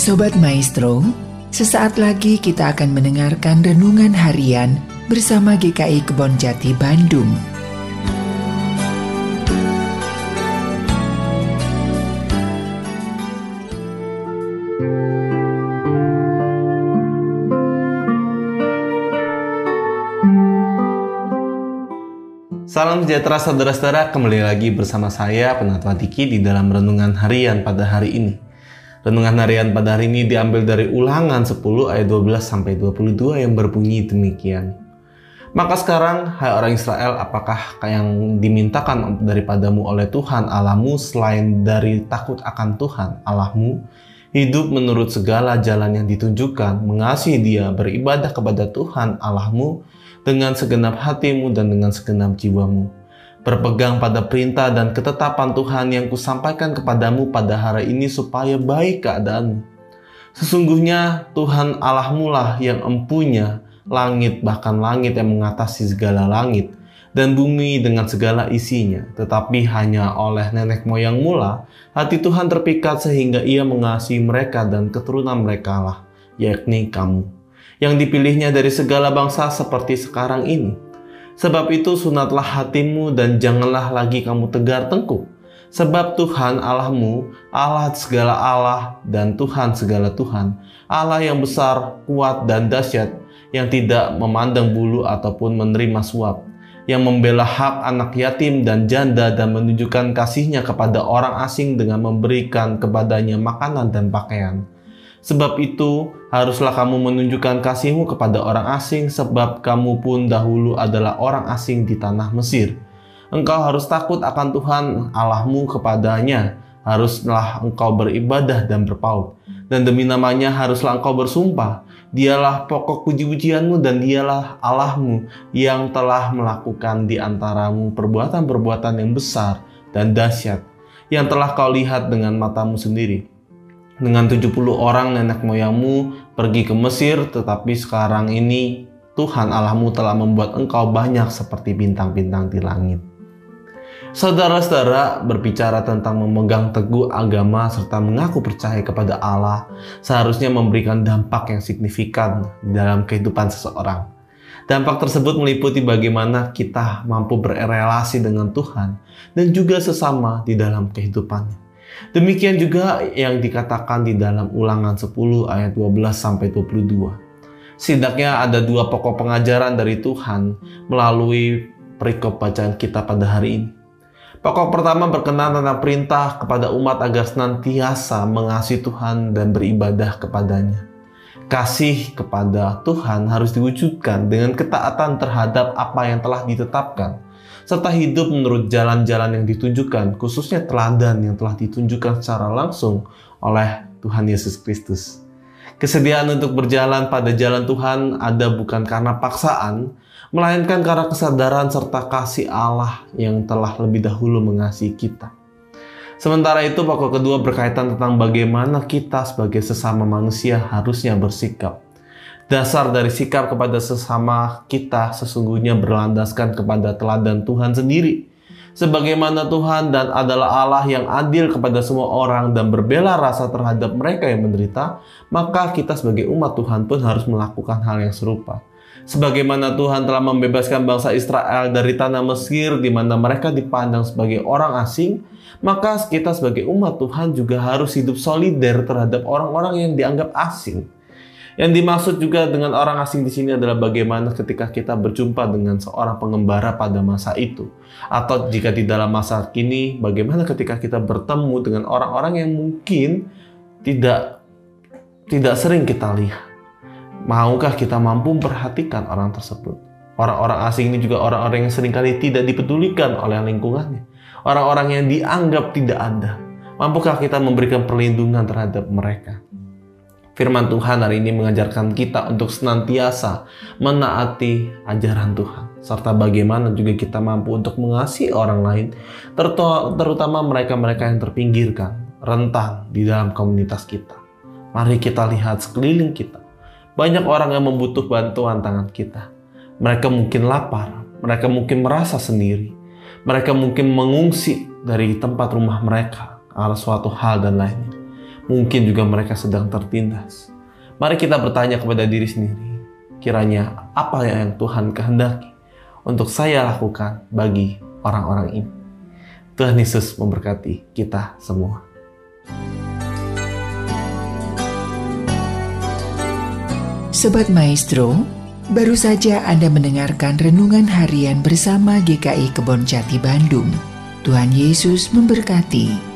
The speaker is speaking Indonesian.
Sobat Maestro, sesaat lagi kita akan mendengarkan renungan harian bersama GKI Kebon Jati Bandung. Salam sejahtera saudara-saudara, kembali lagi bersama saya Penatwa Tiki di dalam Renungan Harian pada hari ini. Renungan Harian pada hari ini diambil dari ulangan 10 ayat 12 sampai 22 yang berbunyi demikian. Maka sekarang, hai orang Israel, apakah yang dimintakan daripadamu oleh Tuhan Allahmu selain dari takut akan Tuhan Allahmu, hidup menurut segala jalan yang ditunjukkan, mengasihi dia, beribadah kepada Tuhan Allahmu, dengan segenap hatimu dan dengan segenap jiwamu. Berpegang pada perintah dan ketetapan Tuhan yang kusampaikan kepadamu pada hari ini supaya baik keadaanmu. Sesungguhnya Tuhan Allahmu lah yang empunya langit bahkan langit yang mengatasi segala langit dan bumi dengan segala isinya. Tetapi hanya oleh nenek moyang mula hati Tuhan terpikat sehingga ia mengasihi mereka dan keturunan mereka lah, yakni kamu yang dipilihnya dari segala bangsa seperti sekarang ini. Sebab itu sunatlah hatimu dan janganlah lagi kamu tegar tengkuk. Sebab Tuhan Allahmu, Allah segala Allah dan Tuhan segala Tuhan, Allah yang besar, kuat dan dahsyat, yang tidak memandang bulu ataupun menerima suap, yang membela hak anak yatim dan janda dan menunjukkan kasihnya kepada orang asing dengan memberikan kepadanya makanan dan pakaian Sebab itu, haruslah kamu menunjukkan kasihmu kepada orang asing, sebab kamu pun dahulu adalah orang asing di tanah Mesir. Engkau harus takut akan Tuhan Allahmu kepadanya, haruslah engkau beribadah dan berpaut. Dan demi namanya haruslah engkau bersumpah, dialah pokok puji-pujianmu dan dialah Allahmu yang telah melakukan di antaramu perbuatan-perbuatan yang besar dan dahsyat, yang telah kau lihat dengan matamu sendiri dengan 70 orang nenek moyangmu pergi ke Mesir, tetapi sekarang ini Tuhan Allahmu telah membuat engkau banyak seperti bintang-bintang di langit. Saudara-saudara berbicara tentang memegang teguh agama serta mengaku percaya kepada Allah seharusnya memberikan dampak yang signifikan dalam kehidupan seseorang. Dampak tersebut meliputi bagaimana kita mampu berrelasi dengan Tuhan dan juga sesama di dalam kehidupannya. Demikian juga yang dikatakan di dalam ulangan 10 ayat 12 sampai 22. Setidaknya ada dua pokok pengajaran dari Tuhan melalui perikop bacaan kita pada hari ini. Pokok pertama berkenan tentang perintah kepada umat agar senantiasa mengasihi Tuhan dan beribadah kepadanya. Kasih kepada Tuhan harus diwujudkan dengan ketaatan terhadap apa yang telah ditetapkan serta hidup menurut jalan-jalan yang ditunjukkan, khususnya teladan yang telah ditunjukkan secara langsung oleh Tuhan Yesus Kristus. Kesediaan untuk berjalan pada jalan Tuhan ada bukan karena paksaan, melainkan karena kesadaran serta kasih Allah yang telah lebih dahulu mengasihi kita. Sementara itu, pokok kedua berkaitan tentang bagaimana kita sebagai sesama manusia harusnya bersikap. Dasar dari sikap kepada sesama kita sesungguhnya berlandaskan kepada teladan Tuhan sendiri. Sebagaimana Tuhan dan adalah Allah yang adil kepada semua orang dan berbela rasa terhadap mereka yang menderita, maka kita sebagai umat Tuhan pun harus melakukan hal yang serupa. Sebagaimana Tuhan telah membebaskan bangsa Israel dari tanah Mesir di mana mereka dipandang sebagai orang asing, maka kita sebagai umat Tuhan juga harus hidup solider terhadap orang-orang yang dianggap asing. Yang dimaksud juga dengan orang asing di sini adalah bagaimana ketika kita berjumpa dengan seorang pengembara pada masa itu. Atau jika di dalam masa kini, bagaimana ketika kita bertemu dengan orang-orang yang mungkin tidak tidak sering kita lihat. Maukah kita mampu memperhatikan orang tersebut? Orang-orang asing ini juga orang-orang yang sering kali tidak dipedulikan oleh lingkungannya. Orang-orang yang dianggap tidak ada. Mampukah kita memberikan perlindungan terhadap mereka? Firman Tuhan hari ini mengajarkan kita untuk senantiasa menaati ajaran Tuhan, serta bagaimana juga kita mampu untuk mengasihi orang lain, terutama mereka-mereka yang terpinggirkan, rentan di dalam komunitas kita. Mari kita lihat sekeliling kita. Banyak orang yang membutuh bantuan tangan kita. Mereka mungkin lapar, mereka mungkin merasa sendiri, mereka mungkin mengungsi dari tempat rumah mereka karena suatu hal dan lainnya. Mungkin juga mereka sedang tertindas. Mari kita bertanya kepada diri sendiri, kiranya apa yang Tuhan kehendaki untuk saya lakukan bagi orang-orang ini. Tuhan Yesus memberkati kita semua. Sobat Maestro, baru saja Anda mendengarkan renungan harian bersama GKI Kebon Jati Bandung. Tuhan Yesus memberkati.